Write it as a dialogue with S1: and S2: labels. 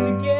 S1: to get